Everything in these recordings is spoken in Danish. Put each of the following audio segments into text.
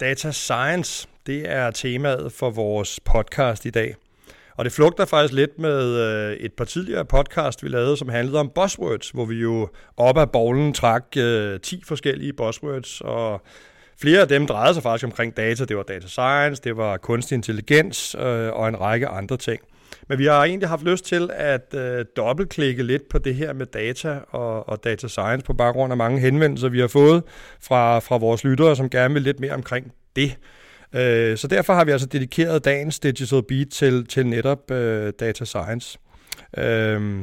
Data science, det er temaet for vores podcast i dag. Og det flugter faktisk lidt med øh, et par tidligere podcast, vi lavede, som handlede om buzzwords, hvor vi jo op ad bowlen trak øh, 10 forskellige buzzwords, og flere af dem drejede sig faktisk omkring data. Det var data science, det var kunstig intelligens øh, og en række andre ting. Men vi har egentlig haft lyst til at øh, dobbeltklikke lidt på det her med data og, og data science på baggrund af mange henvendelser, vi har fået fra, fra vores lyttere, som gerne vil lidt mere omkring det. Øh, så derfor har vi altså dedikeret dagens Digital Beat til, til netop øh, data science. Øh,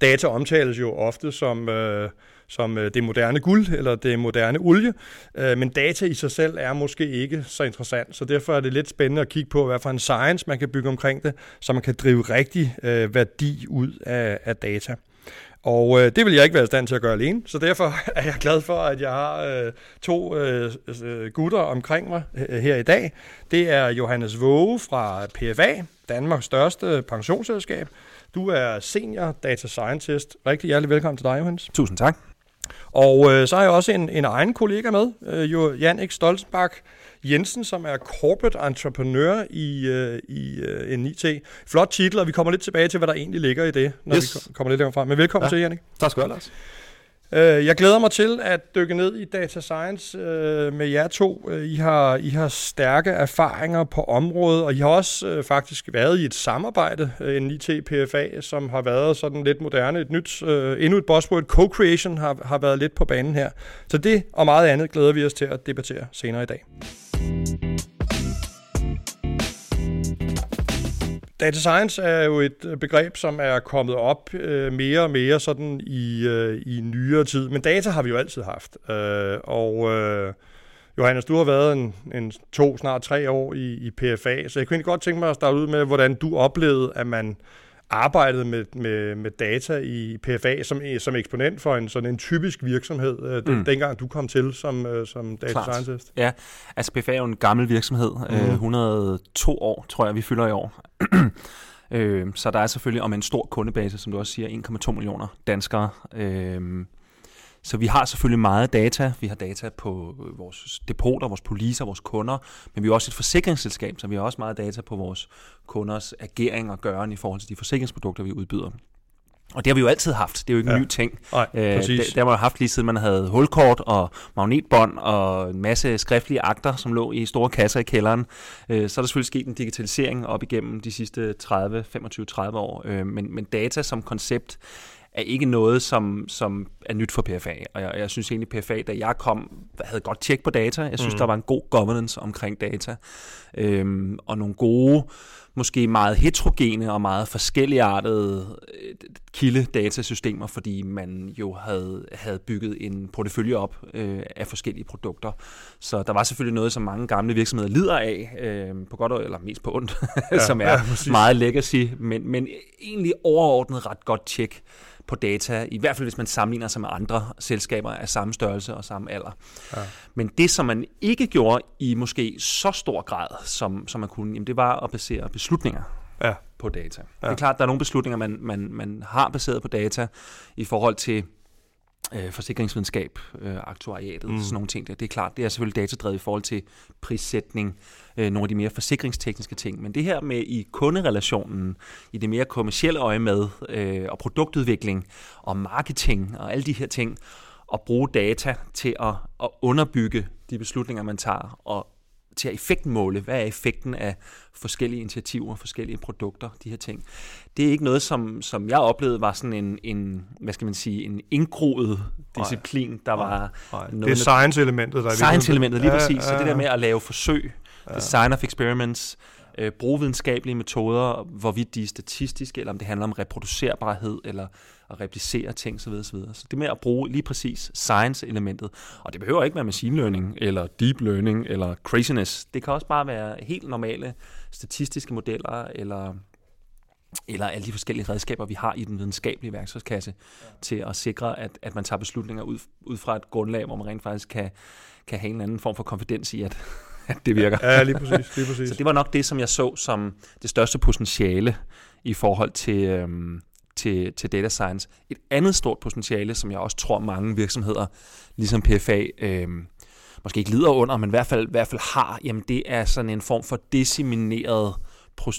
data omtales jo ofte som... Øh, som øh, det moderne guld eller det moderne olie, øh, men data i sig selv er måske ikke så interessant, så derfor er det lidt spændende at kigge på, hvad for en science man kan bygge omkring det, så man kan drive rigtig øh, værdi ud af, af data. Og øh, det vil jeg ikke være i stand til at gøre alene, så derfor er jeg glad for, at jeg har øh, to øh, øh gutter omkring mig øh, øh, her i dag. Det er Johannes Våge fra PFA, Danmarks største pensionsselskab. Du er senior data scientist. Rigtig hjertelig velkommen til dig, Johannes. Tusind tak. Og øh, så har jeg også en, en egen kollega med, øh, jo Jannik Stolzenbach Jensen, som er corporate entrepreneur i, øh, i øh, NIT. Flot titel, og vi kommer lidt tilbage til, hvad der egentlig ligger i det, når yes. vi kommer lidt længere frem. Men velkommen ja. til, Jannik. Tak skal du have, Lars. Øh, jeg glæder mig til at dykke ned i data science øh, med jer to. Øh, I har, I har stærke erfaringer på området, og I har også øh, faktisk været i et samarbejde, øh, en IT PFA, som har været sådan lidt moderne. Et nyt, endnu et buzzword, co-creation, har, har været lidt på banen her. Så det og meget andet glæder vi os til at debattere senere i dag. Data science er jo et begreb, som er kommet op øh, mere og mere sådan i, øh, i nyere tid. Men data har vi jo altid haft. Øh, og øh, Johannes, du har været en, en to, snart tre år i, i PFA, så jeg kunne godt tænke mig at starte ud med, hvordan du oplevede, at man arbejdede med, med, med data i PFA som, som eksponent for en sådan en typisk virksomhed, øh, den, mm. dengang du kom til som, øh, som data Klart. scientist? Ja, altså PFA er jo en gammel virksomhed, mm. øh, 102 år tror jeg, vi fylder i år. øh, så der er selvfølgelig om en stor kundebase, som du også siger, 1,2 millioner danskere. Øh, så vi har selvfølgelig meget data. Vi har data på vores depoter, vores poliser, vores kunder, men vi er også et forsikringsselskab, så vi har også meget data på vores kunders agering og gøren i forhold til de forsikringsprodukter, vi udbyder. Og det har vi jo altid haft. Det er jo ikke en ja. ny ting. Nej, øh, det, det har man jo haft lige siden man havde hulkort og magnetbånd og en masse skriftlige akter, som lå i store kasser i kælderen. Øh, så er der selvfølgelig sket en digitalisering op igennem de sidste 30, 25, 30 år. Øh, men, men data som koncept er ikke noget, som, som er nyt for PFA. Og jeg, jeg synes egentlig, PFA, da jeg kom, havde godt tjek på data. Jeg synes, mm. der var en god governance omkring data. Øhm, og nogle gode, måske meget heterogene og meget forskelligartede øh, kilde-datasystemer, fordi man jo havde, havde bygget en portefølje op øh, af forskellige produkter. Så der var selvfølgelig noget, som mange gamle virksomheder lider af, øh, på godt eller mest på ondt, ja, som er ja, meget legacy, men, men egentlig overordnet ret godt tjek på data, i hvert fald hvis man sammenligner sig med andre selskaber af samme størrelse og samme alder. Ja. Men det, som man ikke gjorde i måske så stor grad, som, som man kunne, jamen det var at basere beslutninger ja. på data. Ja. Det er klart, der er nogle beslutninger, man, man, man har baseret på data i forhold til øh, forsikringsvidenskab, øh, aktuariatet, mm. sådan nogle ting. Der. Det er klart, det er selvfølgelig datadrevet i forhold til prissætning, øh, nogle af de mere forsikringstekniske ting. Men det her med i kunderelationen, i det mere kommercielle øje med, øh, og produktudvikling, og marketing, og alle de her ting, at bruge data til at, at underbygge de beslutninger, man tager, og til at effektmåle, hvad er effekten af forskellige initiativer, forskellige produkter, de her ting. Det er ikke noget, som, som jeg oplevede var sådan en, en hvad skal man sige, en indgroet disciplin, der var... Nej, nej. Noget det er science-elementet, der er Science-elementet, lige præcis. Ja, ja, ja. Så det der med at lave forsøg, ja. design of experiments, øh, bruge videnskabelige metoder, hvorvidt de er statistiske, eller om det handler om reproducerbarhed, eller at replicere ting osv. osv. Så det med at bruge lige præcis science-elementet, og det behøver ikke være machine learning, eller deep learning, eller craziness. Det kan også bare være helt normale statistiske modeller, eller eller alle de forskellige redskaber, vi har i den videnskabelige værktøjskasse, ja. til at sikre, at, at man tager beslutninger ud, ud fra et grundlag, hvor man rent faktisk kan, kan have en anden form for konfidens i, at, at det virker. Ja, lige præcis, lige præcis. Så det var nok det, som jeg så som det største potentiale i forhold til, øhm, til, til data science. Et andet stort potentiale, som jeg også tror mange virksomheder, ligesom PFA, øh, måske ikke lider under, men i hvert fald, i hvert fald har, jamen det er sådan en form for dissemineret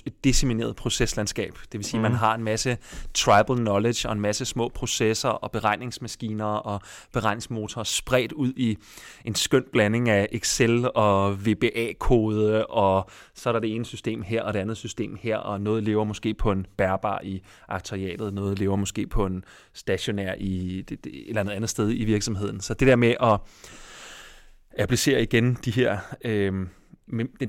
et dissemineret proceslandskab. Det vil sige, mm. at man har en masse tribal knowledge og en masse små processer og beregningsmaskiner og beregningsmotorer spredt ud i en skøn blanding af Excel og VBA-kode, og så er der det ene system her og det andet system her, og noget lever måske på en bærbar i aktoriatet, noget lever måske på en stationær i et, et eller andet andet sted i virksomheden. Så det der med at applicere igen de her... Øh,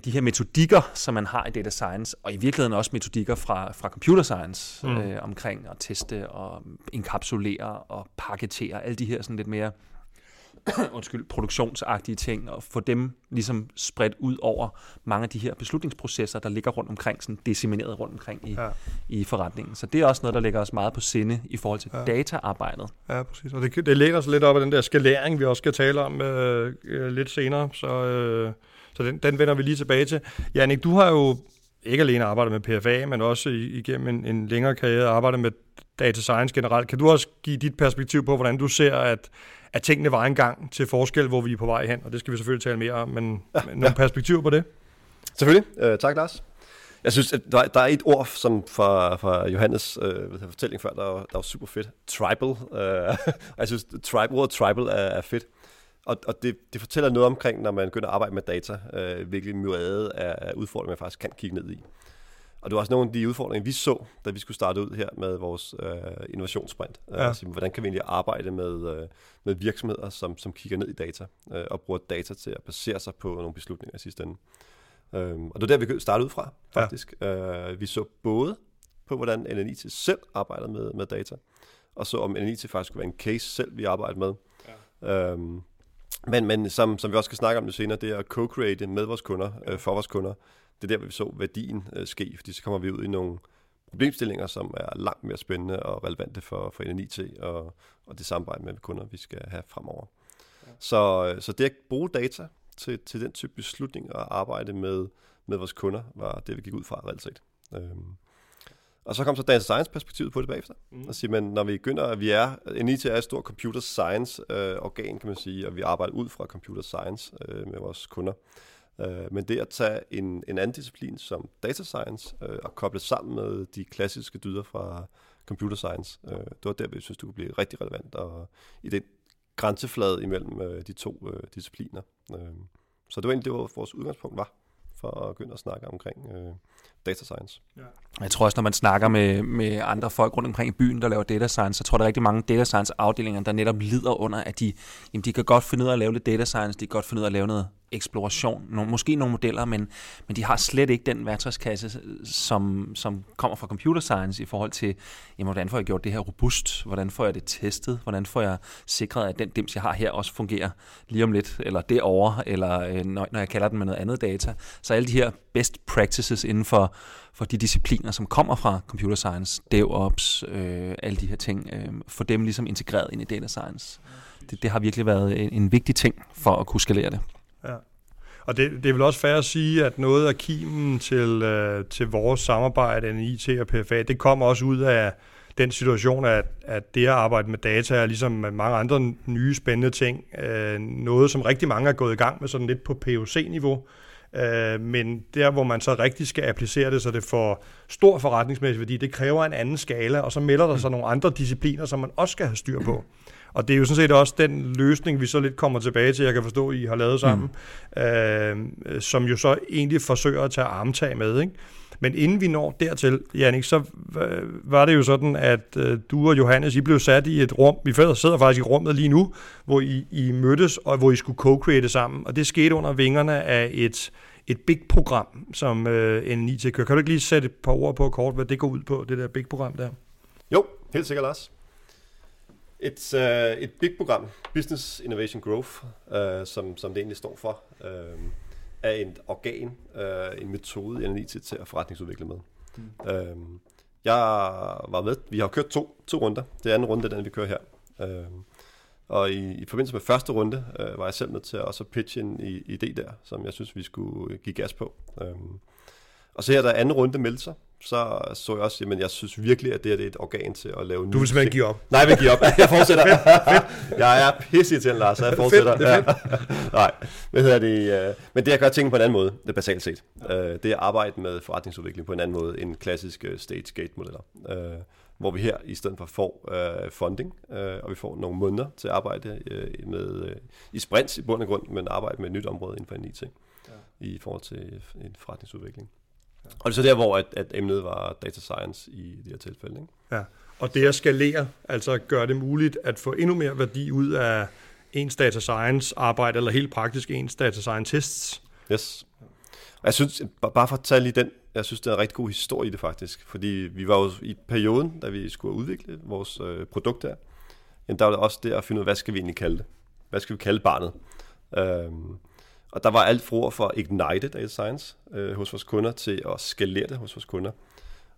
de her metodikker, som man har i data science, og i virkeligheden også metodikker fra, fra computer science mm. øh, omkring at teste og enkapsulere og paketere, alle de her sådan lidt mere undskyld, produktionsagtige ting, og få dem ligesom spredt ud over mange af de her beslutningsprocesser, der ligger rundt omkring, sådan dissemineret rundt omkring i, ja. i forretningen. Så det er også noget, der ligger os meget på sinde i forhold til ja. dataarbejdet. Ja, præcis. Og det, det læner sig lidt op af den der skalering, vi også skal tale om øh, øh lidt senere. Så... Øh så den, den vender vi lige tilbage til. Jannik, du har jo ikke alene arbejdet med PFA, men også igennem en, en længere karriere arbejdet med data science generelt. Kan du også give dit perspektiv på, hvordan du ser, at, at tingene var engang til forskel, hvor vi er på vej hen? Og det skal vi selvfølgelig tale mere om, men, ja, nogle ja. perspektiver på det? Selvfølgelig. Uh, tak, Lars. Jeg synes, at der, der er et ord som fra, fra Johannes øh, fortælling før, der, der var super fedt. Tribal. Øh, jeg synes, tribe, ordet tribal er, er fedt. Og, og det, det fortæller noget omkring, når man begynder at arbejde med data, øh, hvilke myriade af udfordringer, man faktisk kan kigge ned i. Og det var også nogle af de udfordringer, vi så, da vi skulle starte ud her med vores øh, innovationssprint. Øh, ja. Altså, hvordan kan vi egentlig arbejde med, øh, med virksomheder, som, som kigger ned i data, øh, og bruger data til at basere sig på nogle beslutninger i sidste ende. Øh, og det var der, vi startede ud fra, faktisk. Ja. Øh, vi så både på, hvordan NNIT selv arbejder med, med data, og så om NNIT faktisk skulle være en case selv, vi arbejder med. Ja. Øhm, men, men som, som vi også skal snakke om det senere, det er at co-create med vores kunder, øh, for vores kunder. Det er der, vi så værdien øh, ske, fordi så kommer vi ud i nogle problemstillinger, som er langt mere spændende og relevante for, for NNIT og, og det samarbejde med kunder, vi skal have fremover. Ja. Så, øh, så det at bruge data til, til den type beslutning og arbejde med, med vores kunder, var det, vi gik ud fra reelt set. Øhm, og så kom så data science perspektivet på det bagefter. Mm. Og sige, men når vi begynder, at vi er, NIT er et stort computer science øh, organ, kan man sige, og vi arbejder ud fra computer science øh, med vores kunder. Øh, men det at tage en, en anden disciplin som data science øh, og koble sammen med de klassiske dyder fra computer science, øh, det var der, vi synes, det kunne blive rigtig relevant, og i den grænseflade imellem øh, de to øh, discipliner. Øh, så det var egentlig det, vores udgangspunkt var for at begynde at snakke omkring øh, data science. Ja. Jeg tror også, når man snakker med, med andre folk rundt omkring i byen, der laver data science, så tror jeg, der er rigtig mange data science afdelinger, der netop lider under, at de, jamen, de kan godt finde ud af at lave lidt data science, de kan godt finde ud af at lave noget eksploration, nogle, måske nogle modeller, men, men de har slet ikke den værktøjskasse, som, som kommer fra computer science i forhold til, jamen, hvordan får jeg gjort det her robust, hvordan får jeg det testet, hvordan får jeg sikret, at den dims, jeg har her, også fungerer lige om lidt, eller derovre, eller øh, når, når jeg kalder den med noget andet data. Så alle de her best practices inden for, for de discipliner, som kommer fra computer science, DevOps, øh, alle de her ting, øh, for dem ligesom integreret ind i data science. Det, det har virkelig været en, en vigtig ting for at kunne skalere det. Ja. Og det, det er vel også fair at sige, at noget af kimen til, øh, til vores samarbejde, NIT og PFA, det kommer også ud af den situation, at, at det at arbejde med data er ligesom med mange andre nye spændende ting, øh, noget som rigtig mange er gået i gang med sådan lidt på POC-niveau, øh, men der, hvor man så rigtig skal applicere det, så det får stor forretningsmæssig værdi, det kræver en anden skala, og så melder der sig nogle andre discipliner, som man også skal have styr på. Og det er jo sådan set også den løsning, vi så lidt kommer tilbage til, jeg kan forstå, I har lavet sammen, mm. øh, som jo så egentlig forsøger at tage armtag med. Ikke? Men inden vi når dertil, Jannik, så var det jo sådan, at øh, du og Johannes, I blev sat i et rum, vi sidder faktisk i rummet lige nu, hvor I, I mødtes, og hvor I skulle co-create sammen, og det skete under vingerne af et, et big-program, som øh, NIT kører. Kan du ikke lige sætte et par ord på kort, hvad det går ud på, det der big-program der? Jo, helt sikkert, Lars. Et, uh, et big program, Business Innovation Growth, uh, som, som det egentlig står for, uh, er et organ, uh, en metode i NNIT til at forretningsudvikle med. Mm. Uh, jeg var med, vi har kørt to, to runder. Det er anden runde, den vi kører her. Uh, og i, i forbindelse med første runde, uh, var jeg selv med til at også pitche en idé der, som jeg synes, vi skulle give gas på. Uh, og så her der anden runde meldte sig så så jeg også, at jeg synes virkelig, at det, her, det er et organ til at lave Du vil simpelthen give op? Nej, jeg vil give op. Jeg fortsætter. jeg er pisse til Lars, så jeg fortsætter. det er fedt. Ja. Nej, hvad hedder det? øh, Men det, jeg gør tingene på en anden måde, det er basalt set. Øh, Det er at arbejde med forretningsudvikling på en anden måde end klassiske stage-gate-modeller. Øh, Hvor vi her i stedet for får øh, funding, øh, og vi får nogle måneder til at arbejde øh, med, øh, i sprints i bund og grund, men arbejde med et nyt område inden for en IT i forhold til en forretningsudvikling. Og det er så der, hvor at, at emnet var data science i det her tilfælde. Ikke? Ja. Og det at skalere, altså gør det muligt at få endnu mere værdi ud af ens data science arbejde, eller helt praktisk ens data scientists. Yes. Jeg synes, ba- bare for at tage lige den, jeg synes, det er en rigtig god historie i det faktisk. Fordi vi var jo i perioden, da vi skulle udvikle vores øh, produkt her, jamen, der var det også det at finde ud af, hvad skal vi egentlig kalde det? Hvad skal vi kalde barnet? Øhm, og der var alt fra for at ignite data science øh, hos vores kunder til at skalere det hos vores kunder.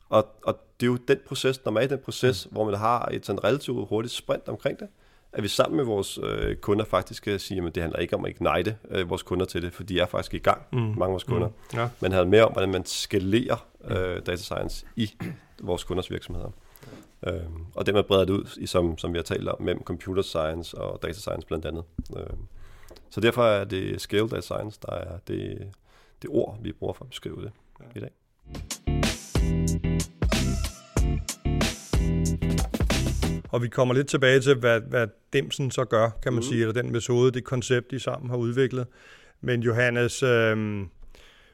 Og, og det er jo den proces, når man er i den proces, mm. hvor man har et sådan relativt hurtigt sprint omkring det, at vi sammen med vores øh, kunder faktisk kan sige, at det handler ikke om at ignite øh, vores kunder til det, for de er faktisk i gang, mm. mange af vores kunder. Mm. Ja. Men handler mere om, hvordan man skalerer øh, data science i vores kunders virksomheder. Øhm, og det man breder det ud, i, som, som vi har talt om, mellem computer science og data science blandt andet. Øhm, så derfor er det scale data science, der er det, det ord, vi bruger for at beskrive det ja. i dag. Og vi kommer lidt tilbage til, hvad, hvad Dimsen så gør, kan man Mhm. sige, eller den metode, det koncept, de sammen har udviklet. Men Johannes, øh,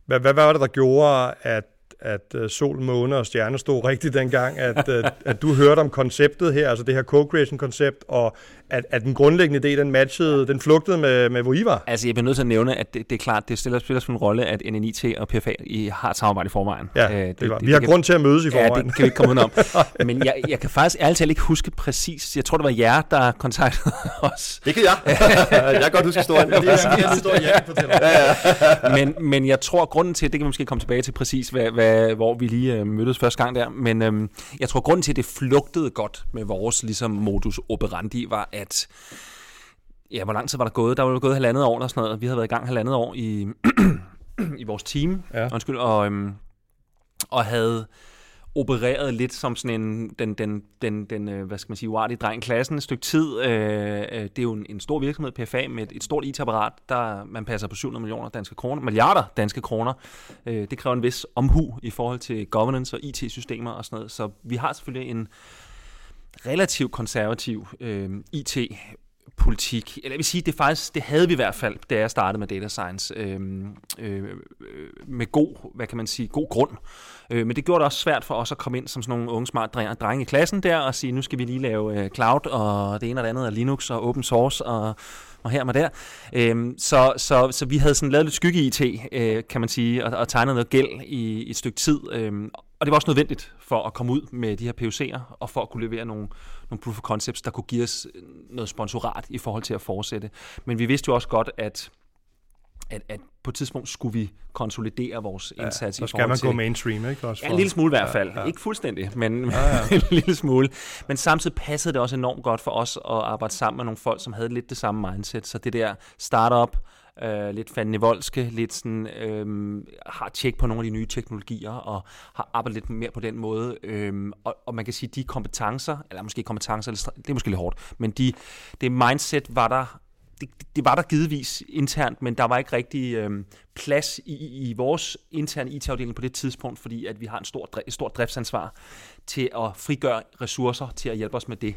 hvad, hvad var det, der gjorde, at, at øh, sol, måne og stjerner stod rigtigt dengang, at, at, at du hørte om konceptet her, altså det her co-creation-koncept, og at, at den grundlæggende idé, den matchede, den flugtede med, med hvor I var? Altså, jeg bliver nødt til at nævne, at det, det er klart, det stiller, spiller en rolle, at NNIT og PFA I har et samarbejde i forvejen. Ja, Øh, det, det, det, vi har kan- grund til at mødes i Ja, forvejen. det kan vi ikke komme udenom. Men jeg, jeg kan faktisk ærligt talt ikke huske præcis. Jeg tror, det var jer, der kontaktede os. Det kan jeg. jeg kan godt huske historien. det er en historie, jeg kan fortælle. men, men jeg tror, grunden til, det kan vi måske komme tilbage til præcis, hvad, hvad, hvor vi lige øh, mødtes første gang der, men øhm, jeg tror, grunden til, at det flugtede godt med vores ligesom, modus operandi, var, at ja, hvor lang tid var der gået? Der var jo gået halvandet år eller sådan noget. Vi havde været i gang halvandet år i, i vores team, Ja. undskyld, og, øhm, og havde opereret lidt som sådan en, den, den, den, den øh, hvad skal man sige, uartige dreng i klassen et stykke tid. Øh, øh, det er jo en, en stor virksomhed, PFA, med et, et stort IT-apparat, der man passer på 700 millioner danske kroner, milliarder danske kroner. Øh, det kræver en vis omhu i forhold til governance og IT-systemer og sådan noget. Så vi har selvfølgelig en relativt konservativ øh, IT politik. Eller jeg vil sige, det, er faktisk, det havde vi i hvert fald, da jeg startede med data science, øh, øh, med god, hvad kan man sige, god grund. Øh, men det gjorde det også svært for os at komme ind som sådan nogle unge smart drenge, drenge i klassen der og sige, nu skal vi lige lave øh, cloud og det ene og det andet og Linux og open source og, og her og der. Øhm, så, så, så vi havde sådan lavet lidt skygge IT, øh, kan man sige, og, og tegnet noget gæld i, i et stykke tid. Øhm, og det var også nødvendigt for at komme ud med de her POC'er, og for at kunne levere nogle, nogle proof of concepts, der kunne give os noget sponsorat i forhold til at fortsætte. Men vi vidste jo også godt, at, at, at på et tidspunkt skulle vi konsolidere vores indsats Ja, i så skal man til... gå mainstream, ikke? Også Ja, for- en lille smule i hvert fald. Ja, Ja, ja. ja. Ikke fuldstændig, men Ja, ja. en lille smule. Men samtidig passede det også enormt godt for os at arbejde sammen med nogle folk, som havde lidt det samme mindset. Så det der startup, øh, lidt fanden i voldske, lidt sådan, øh, har tjek på nogle af de nye teknologier, og har arbejdet lidt mere på den måde. Øh, og, og man kan sige, de kompetencer, eller måske kompetencer, det er måske lidt hårdt, men de, det mindset var der det, det var der givetvis internt, men der var ikke rigtig øh, plads i, i vores interne IT-afdeling på det tidspunkt, fordi at vi har en stor, et stort driftsansvar til at frigøre ressourcer til at hjælpe os med det.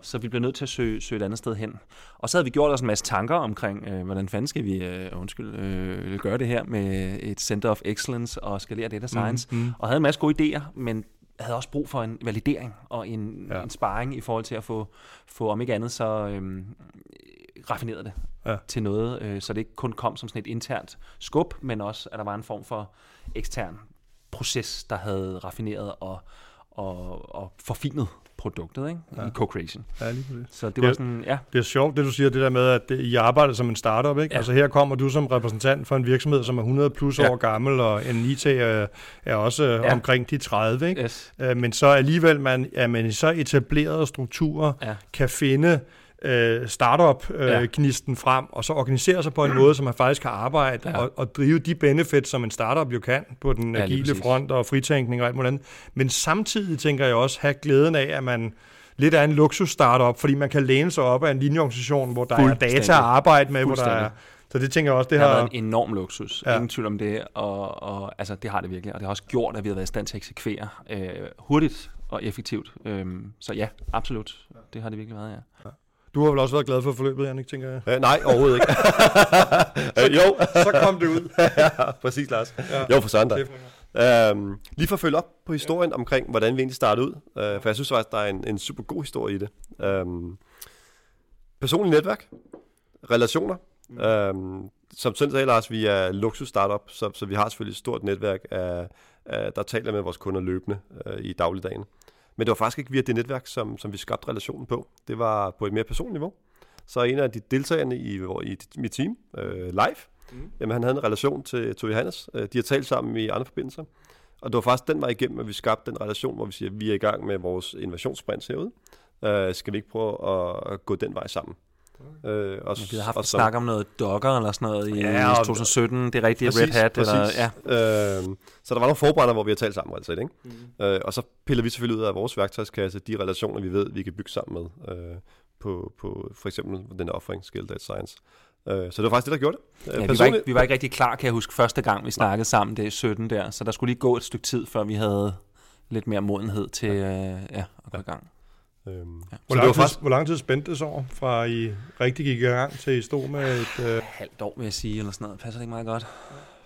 Så vi blev nødt til at søge, søge et andet sted hen. Og så havde vi gjort os en masse tanker omkring, øh, hvordan fanden skal vi øh, undskyld, øh, gøre det her med et Center of Excellence og skalere data science. Mm, mm. Og havde en masse gode idéer, men havde også brug for en validering og en, ja. en sparring i forhold til at få, få om ikke andet, så øhm, raffineret det Ja. til noget, øh, så det ikke kun kom som sådan et internt skub, men også, at der var en form for ekstern proces, der havde raffineret og, og, og forfinet produktet ikke? Ja. I co-creation. Ja, lige præcis. Så det Ja. var sådan, ja, Det er sjovt, det du siger, det der med, at det- I arbejder som en startup, ikke? Ja. Altså her kommer du som repræsentant for en virksomhed, som er 100 plus Ja. år gammel, og en IT er, er også ja. Omkring de 30, ikke? yes. Øh, Men så alligevel, man, er man i så etablerede strukturer, ja. kan finde øh, startup-gnisten øh, ja. frem, og så organisere sig på en måde, så man faktisk kan arbejde ja. og, og drive de benefits, som en startup jo kan på den ja, agile front og fritænkning og alt muligt andet. Men samtidig tænker jeg også have glæden af, at man lidt af en luksus startup, fordi man kan læne sig op af en linjeorganisation, hvor der er data at arbejde med, hvor der er så det tænker jeg også, det, det har... har været en enorm luksus. Ja. Ingen tvivl om det. Og, og altså, det har det virkelig. Og det har også gjort, at vi har været i stand til at eksekvere øh, hurtigt og effektivt. Øhm, så ja, absolut. Det har det virkelig været, ja. ja. Du har vel også været glad for forløbet, Jannik, tænker jeg? Øh, nej, overhovedet ikke. så, jo. så kom det ud. ja, præcis, Lars. Ja. Jo, for søndag. Øhm, lige for at følge op på historien ja. omkring, hvordan vi egentlig startede ud. Øh, for jeg synes faktisk, der er en, en super god historie i det. Øhm, personlig netværk, relationer, Mm. Øhm, som selv sagde, Lars, vi er luksus startup, så, så vi har selvfølgelig et stort netværk, af, af, der taler med vores kunder løbende øh, i dagligdagen. Men det var faktisk ikke via det netværk, som, som vi skabte relationen på. Det var på et mere personligt niveau. Så en af de deltagerne i, i mit team, øh, live, mm. jamen, han havde en relation til, til Johannes. Øh, de har talt sammen i andre forbindelser. Og det var faktisk den vej igennem, at vi skabte den relation, hvor vi siger, at vi er i gang med vores innovationssprint herude. Øh, skal vi ikke prøve at gå den vej sammen? Øh, og, vi har haft og snak om noget Docker eller sådan noget i ja, 2017, det er rigtigt, præcis, Red Hat. Præcis. Eller, ja. øh, så der var nogle forbrænder, hvor vi har talt sammen, altså, ikke? Mm. Øh, og så piller vi selvfølgelig ud af vores værktøjskasse de relationer, vi ved, vi kan bygge sammen med øh, på, på for eksempel den offering, Skill Data Science. Øh, så det var faktisk det, der gjorde det. Ja, vi, var ikke, vi var ikke rigtig klar, kan jeg huske, første gang vi snakkede sammen, det er 17 der, så der skulle lige gå et stykke tid, før vi havde lidt mere modenhed til ja. Øh, ja, at gå i gang. Øhm, ja. hvor, lang tid, faktisk... hvor lang tid spændte det så over, fra I rigtig gik i gang til I stod med et... Øh... Halvt år, vil jeg sige, eller sådan noget. Passer det ikke meget godt?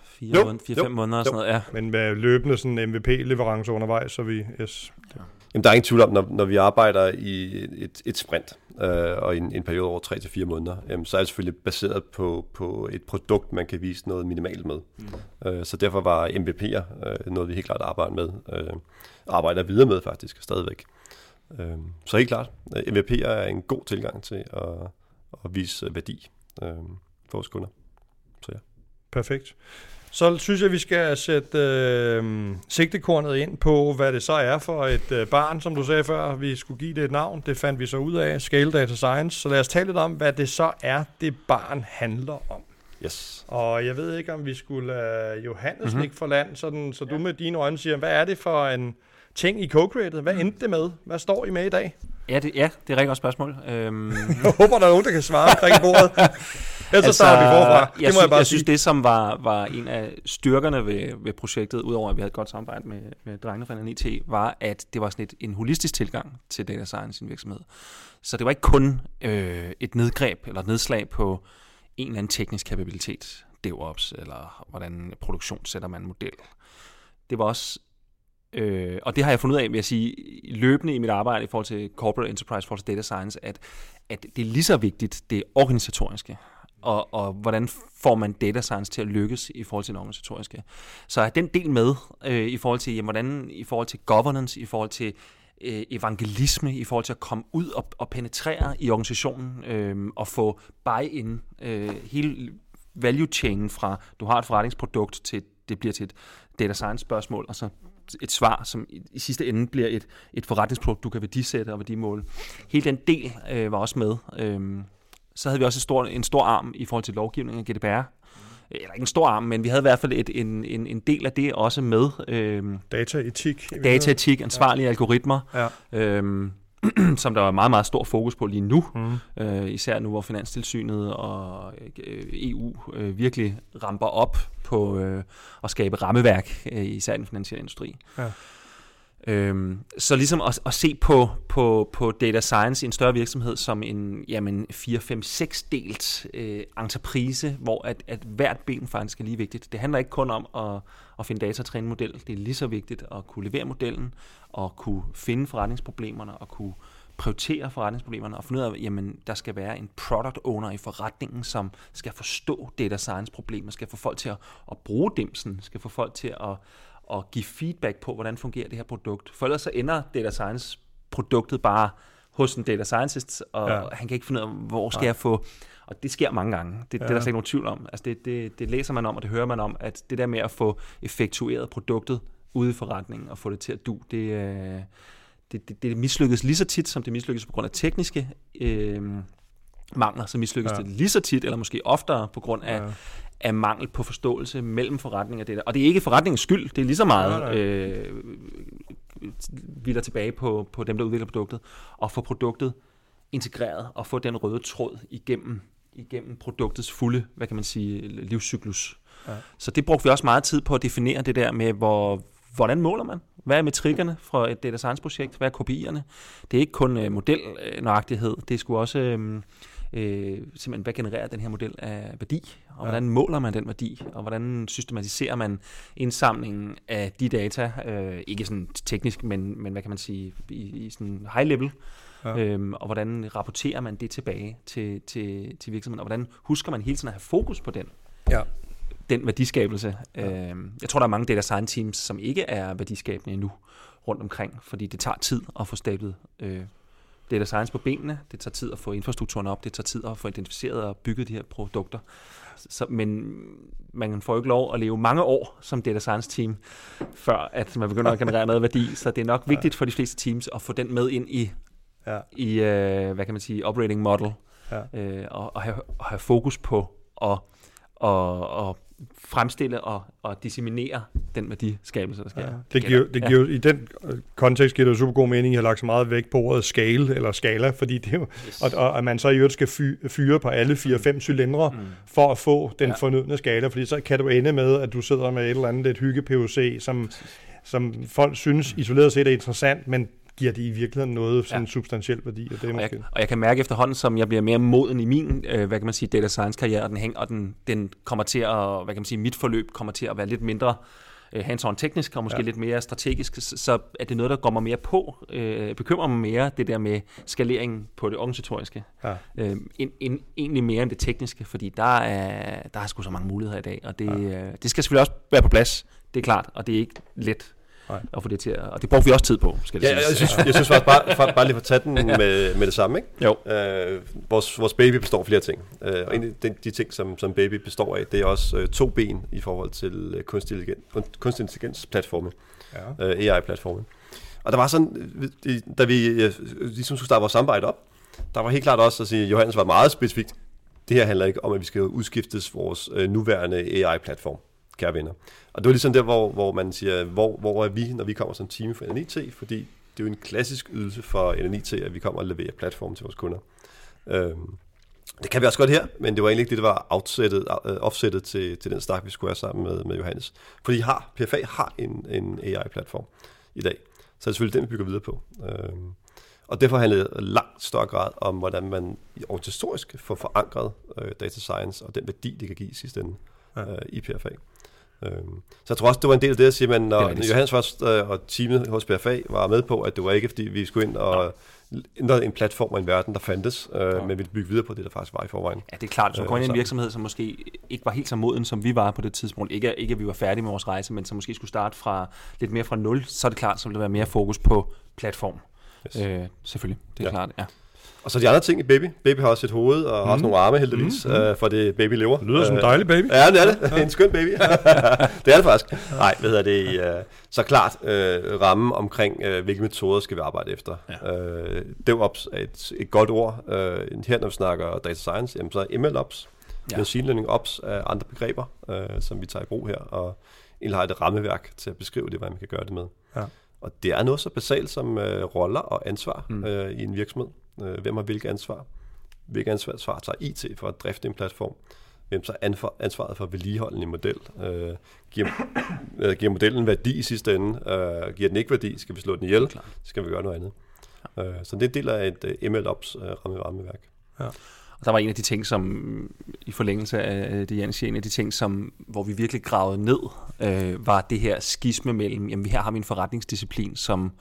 Fire, jo, måneder, fire jo, fem måneder og sådan noget, ja. Men med løbende sådan MVP-leverance undervejs, så vi... Yes. Ja. Jamen, der er ingen tvivl om, når, når vi arbejder i et, et sprint, øh, og i en, en periode over 3 til fire måneder, jamen, så er det selvfølgelig baseret på, på et produkt, man kan vise noget minimalt med. Mm. Øh, så derfor var MVP'er øh, noget, vi helt klart arbejder med, øh, arbejder videre med faktisk stadigvæk. Øh, så helt klart, MVP er en god tilgang til at, at vise værdi øh, for vores kunder. Så ja. Perfekt. Så synes jeg, vi skal sætte øh, sigtekornet ind på, hvad det så er for et øh, barn, som du sagde før. Vi skulle give det et navn. Det fandt vi så ud af. Scale Data Science. Så lad os tale lidt om, hvad det så er, det barn handler om. Yes. Og jeg ved ikke, om vi skulle lade Johannes mm-hmm. ligge for land, sådan, så du med dine øjne siger, hvad er det for en ting i co-created. Hvad endte det med? Hvad står I med i dag? Ja, det, ja, det er et godt spørgsmål. Øhm... jeg håber, der er nogen, der kan svare omkring bordet. Ellers altså, så starter vi forfra. Det jeg, må jeg, bare jeg sige. synes, det som var, var en af styrkerne ved, ved projektet, udover at vi havde et godt samarbejde med, med drengene fra NIT, var, at det var sådan et, en holistisk tilgang til data science i en virksomhed. Så det var ikke kun øh, et nedgreb eller et nedslag på en eller anden teknisk kapabilitet, DevOps, eller hvordan produktion sætter man en model. Det var også Øh, og det har jeg fundet ud af, vil jeg sige, løbende i mit arbejde i forhold til corporate enterprise, i forhold til data science, at, at det er lige så vigtigt, det organisatoriske. Og, og hvordan får man data science til at lykkes i forhold til den organisatoriske. Så er den del med øh, i forhold til, jamen, hvordan, i forhold til governance, i forhold til øh, evangelisme, i forhold til at komme ud og, og penetrere i organisationen øh, og få buy-in øh, hele value chain fra, du har et forretningsprodukt til det bliver til et data science spørgsmål, og så et svar, som i, i sidste ende bliver et, et forretningsprodukt, du kan værdisætte og værdimåle. Hele den del øh, var også med. Øhm, så havde vi også en stor, en stor arm i forhold til lovgivning af GDPR. Eller ikke en stor arm, men vi havde i hvert fald et, en, en, en del af det også med. Øhm, dataetik. Dataetik, ansvarlige ja. algoritmer. Ja. Øhm, som der er meget, meget stor fokus på lige nu. Mm. Øh, især nu, hvor Finanstilsynet og øh, EU øh, virkelig ramper op på øh, at skabe rammeværk, øh, især i den finansielle industri. Ja. Øhm, så ligesom at, at se på, på, på data science i en større virksomhed som en jamen 4-5-6 delt øh, entreprise, hvor at, at hvert ben faktisk er lige vigtigt. Det handler ikke kun om at, at finde data og træne model. Det er lige så vigtigt at kunne levere modellen, og kunne finde forretningsproblemerne, og kunne prioritere forretningsproblemerne og finde ud af, jamen der skal være en product owner i forretningen, som skal forstå data science problemer, skal få folk til at, at bruge dimsen, skal få folk til at at give feedback på, hvordan fungerer det her produkt. For ellers så ender data science produktet bare hos en data scientist, og ja. han kan ikke finde ud af, hvor skal ja. jeg få... Og det sker mange gange. Det, ja. det er der slet ikke nogen tvivl om. Altså det, det, det læser man om, og det hører man om, at det der med at få effektueret produktet ude i forretningen og få det til at du, det, øh, det, det, det mislykkes lige så tit, som det mislykkes på grund af tekniske øh, mangler, så mislykkes ja. det lige så tit, eller måske oftere, på grund af, ja. af mangel på forståelse mellem forretninger. Det der. Og det er ikke forretningens skyld, det er lige så meget, ja, øh, vi er tilbage på, på dem, der udvikler produktet, og få produktet integreret, og få den røde tråd igennem, igennem produktets fulde, hvad kan man sige, livscyklus. Ja. Så det brugte vi også meget tid på at definere det der med, hvor, hvordan måler man? Hvad er metrikkerne fra et data science projekt? Hvad er kopierne? Det er ikke kun uh, modelnøjagtighed, det sgu også øh, øh, simpelthen, hvad genererer den her model af værdi? Og ja. hvordan måler man den værdi? Og hvordan systematiserer man indsamlingen af de data? Øh, ikke sådan teknisk, men, men hvad kan man sige, i, i sådan high level. Ja. Øhm, og hvordan rapporterer man det tilbage til, til, til virksomheden? Og hvordan husker man hele tiden at have fokus på den? Ja den værdiskabelse. Ja. Øh, jeg tror, der er mange data science teams, som ikke er værdiskabende endnu rundt omkring, fordi det tager tid at få stablet øh, data science på benene, det tager tid at få infrastrukturen op, det tager tid at få identificeret og bygget de her produkter. Så, men man får jo ikke lov at leve mange år som data science team, før at man begynder at generere noget værdi, så det er nok vigtigt for de fleste teams at få den med ind i, ja. i uh, hvad kan man sige, operating model, ja. uh, og, og, have, og have fokus på at og, og fremstille og, og disseminere den værdiskabelse, der sker. Ja, det giver, det giver ja. I den kontekst giver det jo super god mening, at jeg har lagt så meget vægt på ordet scale eller skala, fordi det er jo, yes. og, og, at man så i øvrigt skal fyre på alle 4-5 mm. cylindre mm. for at få den ja. fornødne skala, fordi så kan du ende med, at du sidder med et eller andet et hygge POC, som, som folk synes isoleret set er interessant, men giver det i virkeligheden noget sådan ja. substantiel værdi. Og, det er og, måske... jeg, og jeg kan mærke efterhånden, som jeg bliver mere moden i min, øh, hvad kan man sige, data science karriere, og den, hæng, og den, den kommer til at, hvad kan man sige, mit forløb kommer til at være lidt mindre øh, hands-on teknisk, og måske ja. lidt mere strategisk, så, er det noget, der går mig mere på, øh, bekymrer mig mere, det der med skalering på det organisatoriske, ja. øh, end, end, egentlig mere end det tekniske, fordi der er, der er sgu så mange muligheder i dag, og det, ja. øh, det skal selvfølgelig også være på plads, det er klart, og det er ikke let Nej. at få det til at, og det brugte vi også tid på, skal det ja, jeg synes, jeg synes faktisk bare, for, bare lige for at tage den med, med det samme, ikke? Jo. Øh, vores, vores baby består af flere ting, øh, og en af de, de ting, som, som baby består af, det er også øh, to ben i forhold til øh, kunstig, intelligens, kunstig intelligens platforme, ja. øh, AI-platforme. Og der var sådan, da vi øh, ligesom skulle starte vores samarbejde op, der var helt klart også at sige, at Johannes var meget specifikt, det her handler ikke om, at vi skal udskiftes vores øh, nuværende AI-platform kære venner. Og det var ligesom der, hvor, hvor man siger, hvor, hvor er vi, når vi kommer som team for NNIT, fordi det er jo en klassisk ydelse for NNIT, at vi kommer og leverer platform til vores kunder. Øhm, det kan vi også godt her, men det var egentlig ikke det, der var outsættet, uh, offsettet til, til den snak, vi skulle have sammen med, med Johannes. Fordi har, PFA har en, en AI-platform i dag, så er det selvfølgelig den, vi bygger videre på. Øhm, og derfor handler det langt større grad om, hvordan man organisatorisk får forankret øh, data science og den værdi, det kan give i sidste ende ja. øh, i PFA. Øhm, så jeg tror også, det var en del af det at sige, men når Johannes først øh, og teamet hos PFA var med på, at det var ikke, fordi vi skulle ind og ændre en platform og en verden, der fandtes, øh, ja. men ville bygge videre på det, der faktisk var i forvejen. Ja, det er klart. Så går ind i en virksomhed, som måske ikke var helt så moden, som vi var på det tidspunkt. Ikke, ikke at vi var færdige med vores rejse, men som måske skulle starte fra lidt mere fra nul, så er det klart, så vil der være mere fokus på platform. Yes. Øh, selvfølgelig, det er ja. klart, ja. Og så de andre ting i Baby. Baby har også et hoved og mm. også nogle arme heldigvis, mm. øh, for det baby lever. Det lyder som en dejlig baby. Ja, det er det. Ja. en skøn baby. det er det faktisk. Nej, hvad hedder det? Øh, så klart øh, ramme omkring, øh, hvilke metoder skal vi arbejde efter. Ja. Øh, DevOps er et, et godt ord. Øh, her når vi snakker data science, jamen, så er MLOps, ja. machine learning ops er andre begreber, øh, som vi tager i brug her, og egentlig har et rammeværk til at beskrive det, hvad man kan gøre det med. Ja. Og det er noget så basalt som øh, roller og ansvar mm. øh, i en virksomhed. Øh, hvem har hvilket ansvar? Hvilket ansvar tager IT for at drifte en platform? Hvem så ansvaret for at vedligeholde en model? Øh, giver, øh, giver modellen værdi i sidste ende? Øh, giver den ikke værdi? Skal vi slå den ihjel? Klar. Skal vi gøre noget andet? Ja. Øh, så det er del af et uh, øh, MLOps uh, ramme rammeværk. Ja. Og der var en af de ting, som i forlængelse af det, Jens en af de ting, som, hvor vi virkelig gravede ned, øh, var det her skisme mellem, jamen her har vi en forretningsdisciplin, som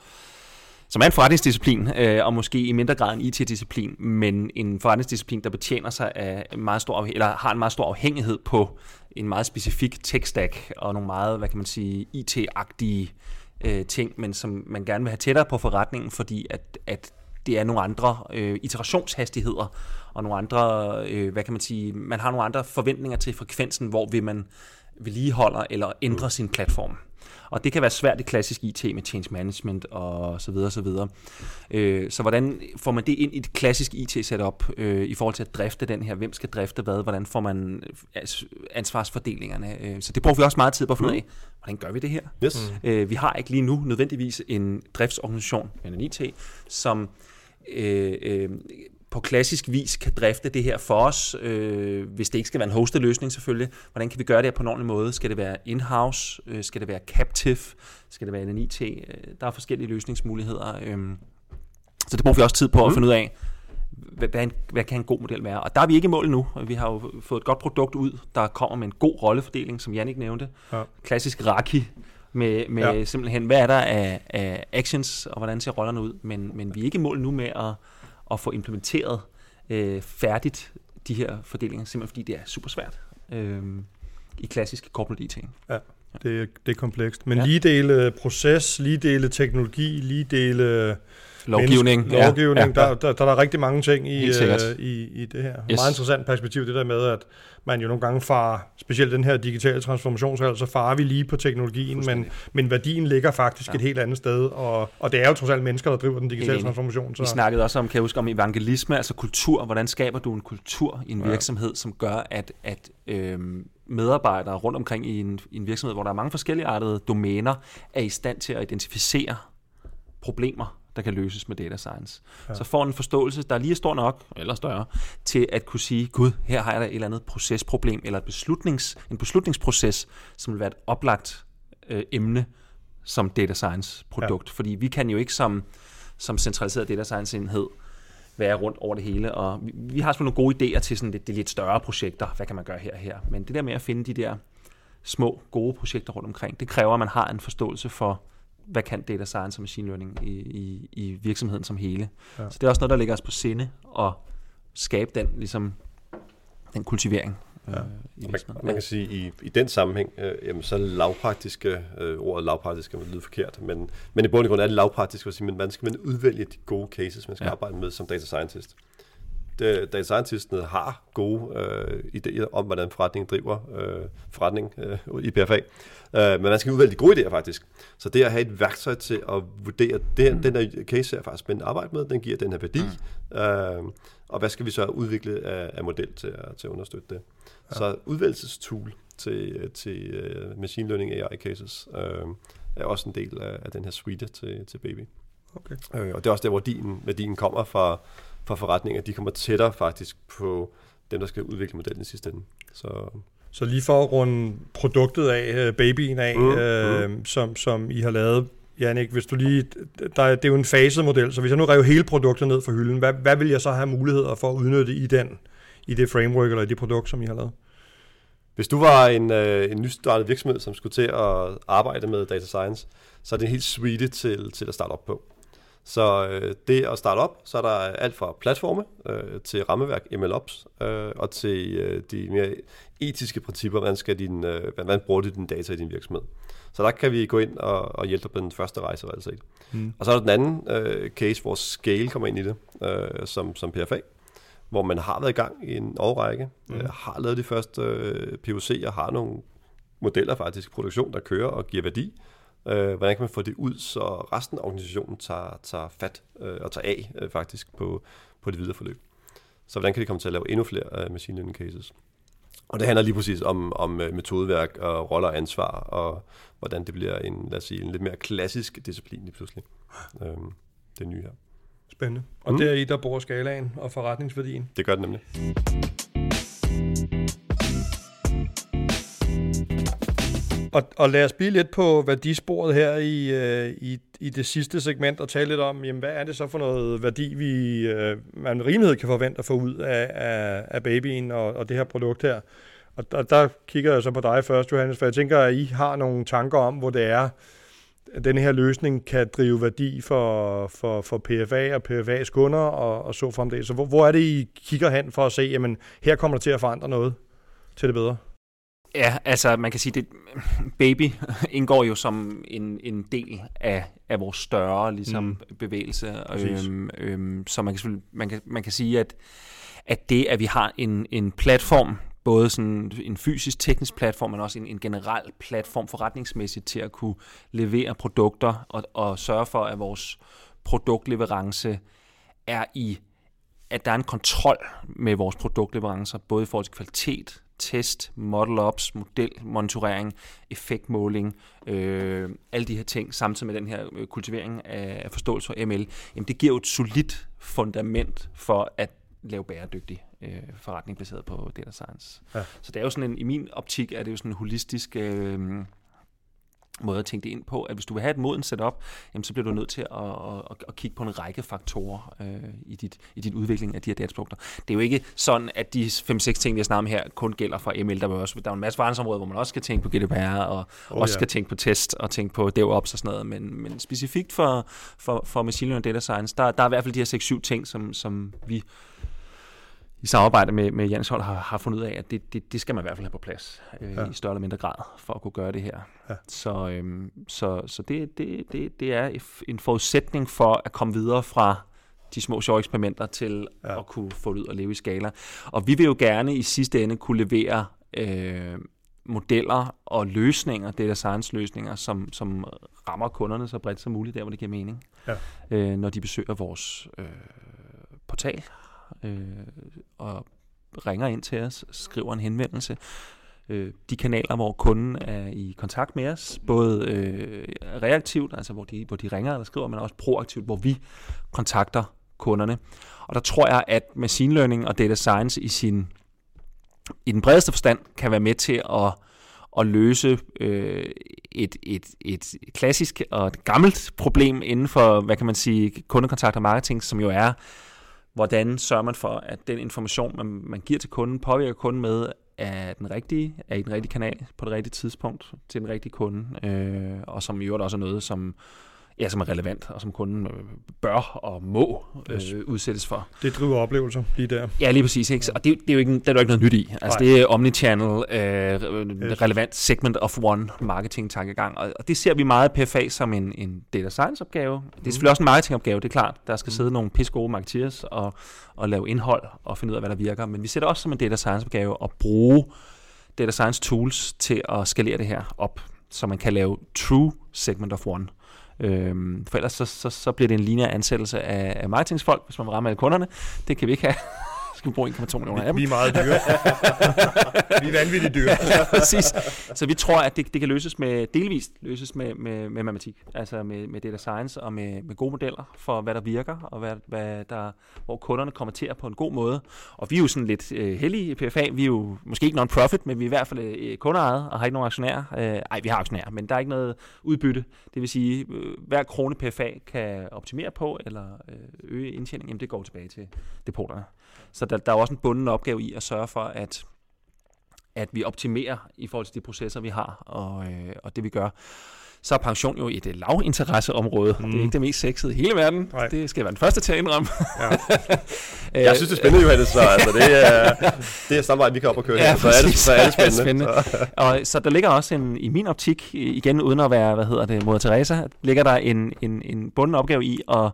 som er en forretningsdisciplin, øh, og måske i mindre grad en IT-disciplin, men en forretningsdisciplin, der betjener sig af meget stor, eller har en meget stor afhængighed på en meget specifik tech-stack, og nogle meget, hvad kan man sige, IT-agtige øh, ting, men som man gerne vil have tættere på forretningen, fordi at, at det er nogle andre øh, iterationshastigheder, og nogle andre, øh, hvad kan man sige, man har nogle andre forventninger til frekvensen, hvor vil man vedligeholder eller ændrer sin platform. Og det kan være svært i klassisk IT med change management og så videre, så videre. Øh, så hvordan får man det ind i et klassisk IT-setup øh, i forhold til at drifte den her? Hvem skal drifte hvad? Hvordan får man øh, ansvarsfordelingerne? Øh, så det bruger vi også meget tid på at finde ud af. Hvordan gør vi det her? Yes. Øh, vi har ikke lige nu nødvendigvis en driftsorganisation, en IT, som øh, øh, på klassisk vis kan drifte det her for os, øh, hvis det ikke skal være en hosted løsning selvfølgelig. Hvordan kan vi gøre det her på en ordentlig måde? Skal det være in-house? Øh, skal det være captive? Skal det være en IT? Øh, der er forskellige løsningsmuligheder. Øh, så det bruger vi også tid på at Mm. finde ud af, hvad, hvad, hvad kan en god model være? Og der er vi ikke i mål nu. Vi har jo fået et godt produkt ud, der kommer med en god rollefordeling, som Jannik nævnte. Ja. Klassisk Raki med, med ja. simpelthen, hvad er der af, af actions, og hvordan ser rollerne ud? Men, men vi er ikke i mål nu med at, at få implementeret øh, færdigt de her fordelinger, simpelthen fordi det er super svært øh, i klassisk corporate IT. Det, det er komplekst. Men Ja. lige dele proces, lige dele teknologi, lige dele Lovgivning. menneske- lovgivning. Ja, Ja, ja, Der, der, der er rigtig mange ting i, øh, i, i det her. Yes. Meget interessant perspektiv, det der med, at man jo nogle gange farer, specielt den her digitale transformation, så farer vi lige på teknologien, men, men værdien ligger faktisk ja. Ja. et helt andet sted, og, og det er jo trods alt mennesker, der driver den digitale enig. transformation. Så, Vi snakkede også om, kan jeg huske, om evangelisme, altså kultur. Hvordan skaber du en kultur i en Ja. virksomhed, som gør, at, at øhm, medarbejdere rundt omkring i en, i en virksomhed, hvor der er mange forskellige artede domæner, er i stand til at identificere problemer, der kan løses med data science. Ja. Så får en forståelse, der lige er stor nok, eller større, til at kunne sige, gud, her har jeg da et eller andet procesproblem, eller et beslutnings, en beslutningsproces, som vil være et oplagt øh, emne som data science produkt. Ja. Fordi vi kan jo ikke som, som centraliseret data science enhed være rundt over det hele, og vi, vi har selvfølgelig nogle gode idéer til sådan det, det lidt større projekter, hvad kan man gøre her og her, men det der med at finde de der små, gode projekter rundt omkring, det kræver, at man har en forståelse for, hvad kan data science og machine learning i, i, i virksomheden som hele. Ja. Ja. Så det er også noget, der ligger os på sinde, at skabe den, ligesom, den kultivering Ja. øh, i Man, man kan sige, i, i den sammenhæng, øh, jamen, så er lavpraktiske, øh, ordet lavpraktisk kan lyde forkert, men, men i bund og grund er det lavpraktisk at sige, men man skal man udvælge de gode cases, man skal ja. Ja. arbejde med som data scientist. Det, data scientistene har gode øh, idéer om, hvordan forretningen driver øh, forretning øh, i PFA, øh, men man skal udvælge de gode idéer faktisk. Så det at have et værktøj til at vurdere, det, mm. den der case er faktisk spændende at arbejde med, den giver den her værdi, mm. øh, og hvad skal vi så udvikle af, af model til at, til at understøtte det. Ja. Så udvælgelsestool til, til uh, machine learning AI cases uh, er også en del af, af den her suite til, til Baby. Okay. Uh, og det er også der, hvor værdien, værdien kommer fra, fra forretninger. De kommer tættere faktisk på dem, der skal udvikle modellen i sidste ende. Så Så lige for at runde produktet af, øh, babyen af, Mm, mm, øh, som, som I har lavet, Jannik, hvis du lige, der, er- det er jo en faset model, så hvis jeg nu rev hele produktet ned fra hylden, hvad, hvad vil jeg så have muligheder for at udnytte i den, i det framework eller i det produkt, som I har lavet? Hvis du var en, øh, en nystartet virksomhed, som skulle til at arbejde med data science, så er det en helt suite til, til at starte op på. Så øh, det at starte op, så er der alt fra platforme øh, til rammeværk, MLOps, øh, og til øh, de mere etiske principper, hvordan, skal din, øh, hvordan bruger du din data i din virksomhed. Så der kan vi gå ind og, og hjælpe dig på den første rejse, reelt set. Mm. Og så er der den anden øh, case, hvor Scale kommer ind i det, øh, som, som PFA, hvor man har været i gang i en årrække, Mm. mm. øh, har lavet de første øh, POC'er, har nogle modeller faktisk i produktion, der kører og giver værdi. Øh, hvordan kan man få det ud, så resten af organisationen tager, tager fat øh, og tager af øh, faktisk på, på det videre forløb. Så hvordan kan de komme til at lave endnu flere øh, machine learning cases? Og det handler lige præcis om, om øh, metodeværk og roller og ansvar, og hvordan det bliver en, lad os sige, en lidt mere klassisk disciplin lige pludselig. Øh, det nye her. Spændende. Og mm. Der i, der bor skalaen og forretningsværdien. Det gør det nemlig. Mm. Og, og lad os blive lidt på værdisporet her i, øh, i, i det sidste segment og tale lidt om, jamen, hvad er det så for noget værdi, vi øh, man rimelighed kan forvente at få ud af, af, af babyen og, og det her produkt her. Og der, der kigger jeg så på dig først, Johannes, for jeg tænker, at I har nogle tanker om, hvor det er, at den her løsning kan drive værdi for, for, for PFA og PFA's kunder og, og så fremdeles. Så hvor, hvor er det, I kigger hen for at se, jamen her kommer der til at forandre noget til det bedre? Ja, altså man kan sige, det baby indgår jo som en, en del af, af vores større ligesom, mm. bevægelse. Præcis. Øhm, øhm, så man kan, man, kan, man kan sige, at, at det, at vi har en, en platform, både sådan en fysisk teknisk platform, men også en, en generel platform forretningsmæssigt til at kunne levere produkter og, og sørge for, at vores produktleverance er i, at der er en kontrol med vores produktleverancer, både i forhold til kvalitet, test, model ops, modelmonitorering, effektmåling, øh, alle de her ting, samtidig med den her øh, kultivering af forståelse for ML, jamen det giver jo et solidt fundament for at lave bæredygtig øh, forretning baseret på data science. Ja. Så det er jo sådan en, i min optik er det jo sådan en holistisk øh, måde at tænke det ind på, at hvis du vil have et moden setup, jamen, så bliver du nødt til at, at, at kigge på en række faktorer øh, i, dit, i din udvikling af de her dataprodukter. Det er jo ikke sådan, at de 5-6 ting, vi har snakket om her, kun gælder for ML. Der er, også, der er en masse forretningsområder, hvor man også skal tænke på GDPR, og oh, også ja. skal tænke på test, og tænke på DevOps og sådan noget, men, men specifikt for, for, for machine learning data science, der, der er i hvert fald de her 6-7 ting, som, som vi i samarbejde med, med Jens Hold har, har fundet ud af, at det, det, det skal man i hvert fald have på plads øh, ja. i større eller mindre grad for at kunne gøre det her. Ja. Så, øhm, så, så det, det, det, det er en forudsætning for at komme videre fra de små sjove eksperimenter til ja. at kunne få det ud og leve i skala. Og vi vil jo gerne i sidste ende kunne levere øh, modeller og løsninger, data science løsninger, som, som rammer kunderne så bredt som muligt, der hvor det giver mening, ja. øh, når de besøger vores øh, portal øh, og ringer ind til os, skriver en henvendelse. Øh, de kanaler, hvor kunden er i kontakt med os, både øh, reaktivt, altså hvor de, hvor de ringer eller skriver, men også proaktivt, hvor vi kontakter kunderne. Og der tror jeg, at machine learning og data science i sin i den bredeste forstand kan være med til at, at løse øh, et, et, et klassisk og et gammelt problem inden for, hvad kan man sige, kundekontakt og marketing, som jo er hvordan sørger man for, at den information, man, man giver til kunden, påvirker kunden med, er den rigtige, er i den rigtige kanal på det rigtige tidspunkt til den rigtige kunde, øh, og som i øvrigt også er noget, som ja, som er relevant, og som kunden øh, bør og må øh, udsættes for. Det driver oplevelser lige der. Ja, lige præcis. Ikke? Og det, det, er jo ikke, det er jo ikke noget nyt i. Altså, det er omnichannel, øh, yes. relevant segment of one marketing tankegang. Og, og det ser vi meget PFA som en, en data science opgave. Det er mm. selvfølgelig også en marketing opgave, det er klart. Der skal mm. sidde nogle pisse gode marketeers og, og lave indhold og finde ud af, hvad der virker. Men vi ser det også som en data science opgave at bruge data science tools til at skalere det her op, så man kan lave true segment of one. Øhm, for ellers så, så, så bliver det en lineær ansættelse af, af marketingsfolk, hvis man vil ramme alle kunderne. Det kan vi ikke have skal vi bruge 1,2 millioner af dem. Vi er meget dyre. vi er vanvittigt dyre. ja, præcis. Så vi tror, at det, det kan løses med, delvist løses med, med, med matematik, altså med, med data science og med, med gode modeller for, hvad der virker, og hvad, hvad der, hvor kunderne konverterer på en god måde. Og vi er jo sådan lidt øh, heldige i PFA. Vi er jo måske ikke non-profit, men vi er i hvert fald øh, kundeejet og har ikke nogen aktionærer. Øh, ej, vi har aktionærer, men der er ikke noget udbytte. Det vil sige, øh, hver krone PFA kan optimere på eller øh, øge indtjeningen, jamen det går tilbage til depoterne. Så der, der er også en bunden opgave i at sørge for, at, at vi optimerer i forhold til de processer, vi har, og, øh, og det vi gør. Så er pension jo et uh, lavinteresseområde. Mm. Det er ikke det mest sexede i hele verden. Nej. Det skal være den første til at indrømme. Ja. jeg synes, det er spændende, Johannes. Så, altså, det, er, det er samme vej, vi kan op og køre ja, her. Så er det, så er det spændende. spændende. Så. og, så der ligger også en, i min optik, igen uden at være, hvad hedder det, Moder Teresa, ligger der en, en, en bunden opgave i at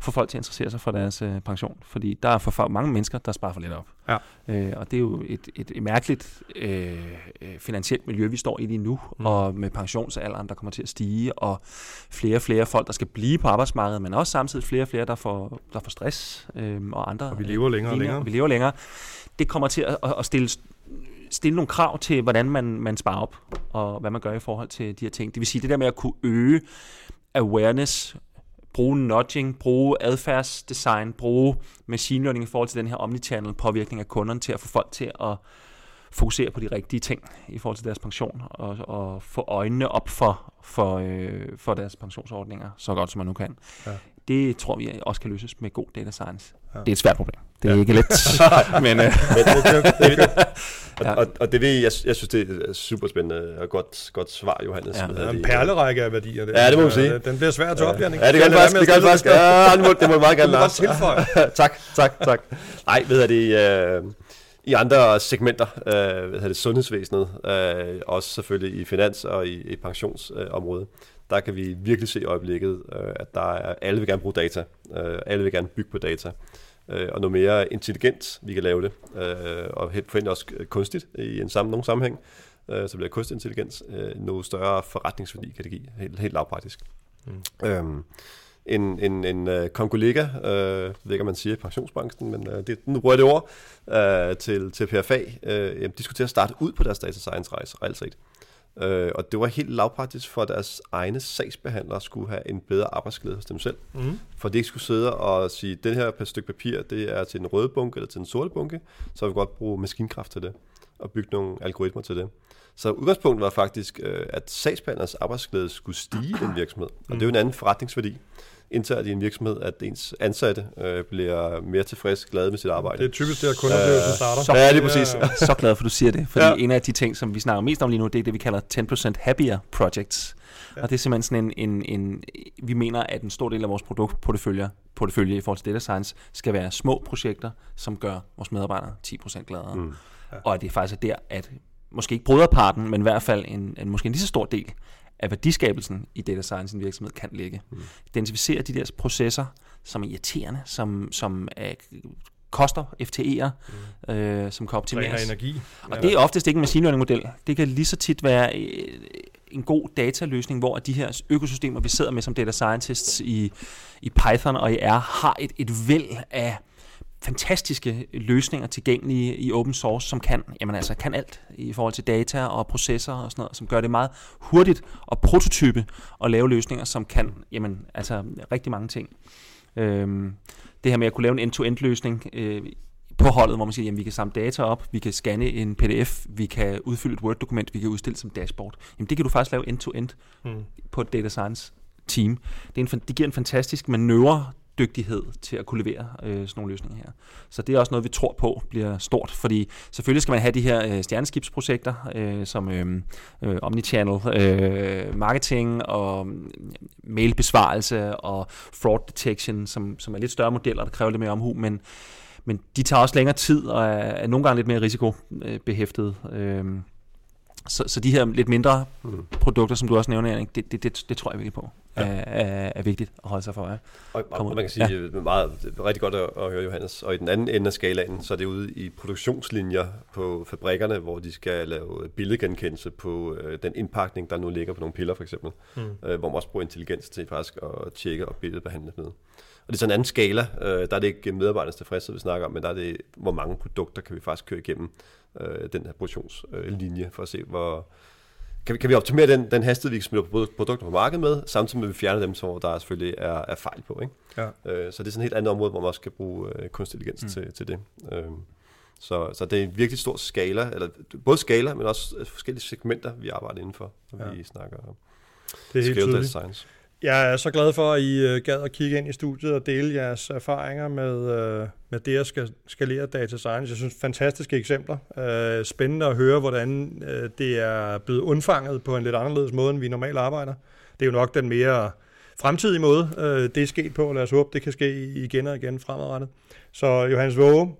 få folk til at interessere sig for deres øh, pension. Fordi der er for mange mennesker, der sparer for lidt op. Ja. Øh, og det er jo et, et, et mærkeligt øh, øh, finansielt miljø, vi står i lige nu. Mm. Og med pensionsalderen, der kommer til at stige, og flere og flere folk, der skal blive på arbejdsmarkedet, men også samtidig flere og flere, der får, der får stress øh, og andre. Og vi lever længere og længere. Og vi lever længere. Det kommer til at, at stille stille nogle krav til, hvordan man, man sparer op, og hvad man gør i forhold til de her ting. Det vil sige, det der med at kunne øge awareness bruge nudging, bruge adfærdsdesign, bruge machine learning i forhold til den her omnichannel påvirkning af kunderne til at få folk til at fokusere på de rigtige ting i forhold til deres pension og, og få øjnene op for, for, øh, for deres pensionsordninger så godt som man nu kan. Ja. Det tror vi også kan løses med god data science. Ja. Det er et svært problem. Det er ja. ikke let. men, øh, men ja. og, og det ved jeg, jeg synes, det er super spændende og godt, godt svar, Johannes. Ja. Det er en perlerække af værdier. Det. Ja, det må man sige. Den bliver svær at tage op, Jannik. Ja, det kan faktisk. Det kan faktisk. Ja, det må, det må meget gerne, Lars. tak, tak, tak. Nej, ved jeg det, øh, i andre segmenter, øh, hvad det, sundhedsvæsenet, øh, også selvfølgelig i finans og i, i pensionsområdet, øh, der kan vi virkelig se i øjeblikket, øh, at der er, alle vil gerne bruge data Øh, alle vil gerne bygge på data. Øh, og noget mere intelligent, vi kan lave det. Øh, og forhåbentlig også kunstigt i en sammen, nogen sammenhæng. Øh, så bliver kunstig intelligens øh, noget større forretningsværdi kan det give, helt, helt lavpraktisk. Mm. Øhm, en, en, en uh, kongolega, uh, det ved ikke, om man siger i pensionsbranchen, men uh, det, nu bruger jeg det ord, uh, til, til PFA. Jamen, de skulle til at starte ud på deres data science rejse, reelt set. Uh, og det var helt lavpraktisk for deres egne sagsbehandlere skulle have en bedre arbejdsglæde hos dem selv. Mm. For de ikke skulle sidde og sige, den her stykke papir, det er til den røde bunke eller til den sorte bunke, så vi godt bruge maskinkraft til det og bygge nogle algoritmer til det. Så udgangspunktet var faktisk, at sagsbehandlers arbejdsglæde skulle stige i den virksomhed. Og det er jo en anden forretningsværdi internt i en virksomhed, at ens ansatte øh, bliver mere tilfreds glade med sit arbejde. Det er typisk det, at kundeoplevelsen starter. Så, ja, det er præcis. Ja. Så glad for, at du siger det. Fordi ja. en af de ting, som vi snakker mest om lige nu, det er det, vi kalder 10% happier projects. Ja. Og det er simpelthen sådan en, en, en, vi mener, at en stor del af vores produktportefølje portefølje i forhold til data science skal være små projekter, som gør vores medarbejdere 10% gladere. Mm. Ja. Og at det faktisk er der, at måske ikke broderparten, men i hvert fald en, en måske en lige så stor del af værdiskabelsen i data science en virksomhed kan ligge. Mm. Identificere de der processer, som er irriterende, som, som er, koster FTE'er, mm. øh, som kan optimeres. energi. Og ja. det er oftest ikke en machine learning model. Det kan lige så tit være øh, en god dataløsning, hvor de her økosystemer, vi sidder med som data scientists i, i Python og i R, har et, et væld af fantastiske løsninger tilgængelige i open source, som kan, jamen altså, kan alt i forhold til data og processer og sådan noget, som gør det meget hurtigt at prototype og lave løsninger, som kan jamen, altså, rigtig mange ting. Øhm, det her med at kunne lave en end-to-end løsning øh, på holdet, hvor man siger, jamen vi kan samle data op, vi kan scanne en pdf, vi kan udfylde et Word-dokument, vi kan udstille som dashboard. Jamen det kan du faktisk lave end-to-end mm. på et data science team. Det, er en, det giver en fantastisk manøvre dygtighed til at kunne levere øh, sådan nogle løsninger her. Så det er også noget, vi tror på bliver stort, fordi selvfølgelig skal man have de her øh, stjerneskibsprojekter, øh, som øh, øh, omnichannel øh, marketing og mm, mailbesvarelse og fraud detection, som, som er lidt større modeller, der kræver lidt mere omhu, men, men de tager også længere tid og er, er nogle gange lidt mere risikobehæftet. Øh, så, så de her lidt mindre mm. produkter, som du også nævner, Erik, det, det, det, det tror jeg virkelig på ja. er, er, er vigtigt at holde sig for. Ja. Og, og man kan sige, ja. meget, det er rigtig godt at, at høre Johannes. Og i den anden ende af skalaen, så er det ude i produktionslinjer på fabrikkerne, hvor de skal lave billedgenkendelse på øh, den indpakning, der nu ligger på nogle piller for eksempel. Mm. Øh, hvor man også bruger intelligens til faktisk at tjekke og billedbehandle med. Og det er sådan en anden skala. Øh, der er det ikke medarbejdernes tilfredshed, vi snakker om, men der er det, hvor mange produkter kan vi faktisk køre igennem øh, den her produktionslinje, for at se, hvor, kan vi, kan vi optimere den, den hastighed, vi smider produkter på markedet med, samtidig med, at vi fjerner dem, som der selvfølgelig er, er fejl på. Ikke? Ja. Øh, så det er sådan et helt andet område, hvor man også kan bruge øh, kunstig intelligens mm. til, til det. Øh, så, så det er en virkelig stor skala, eller både skala, men også forskellige segmenter, vi arbejder indenfor, når ja. vi snakker det er helt tydeligt. science. Jeg er så glad for, at I øh, gad at kigge ind i studiet og dele jeres erfaringer med, øh, med det at skal, skalere data science. Jeg synes, fantastiske eksempler. Øh, spændende at høre, hvordan det er blevet undfanget på en lidt anderledes måde, end vi normalt arbejder. Det er jo nok den mere fremtidige måde, det er sket på. Lad os håbe, det kan ske igen og igen fremadrettet. Så Johannes Våge,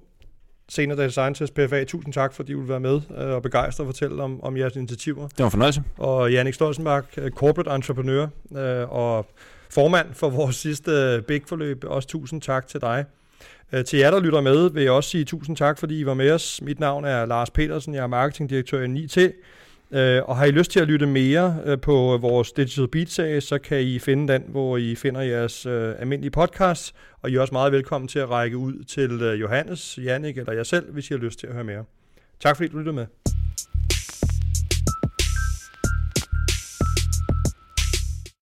Senior Data Scientist PFA, tusind tak, fordi du vil være med øh, og begejstre og fortælle om, om jeres initiativer. Det var en fornøjelse. Og Jannik Stolzenbach, øh, corporate entreprenør øh, og formand for vores sidste Big-forløb. Også tusind tak til dig. Til jer, der lytter med, vil jeg også sige tusind tak, fordi I var med os. Mit navn er Lars Petersen, jeg er marketingdirektør i 9T. Øh, og har I lyst til at lytte mere øh, på vores Digital Beat-serie, så kan I finde den, hvor I finder jeres øh, almindelige podcast. Og I er også meget velkommen til at række ud til øh, Johannes, Jannik eller jeg selv, hvis I har lyst til at høre mere. Tak fordi du lyttede med.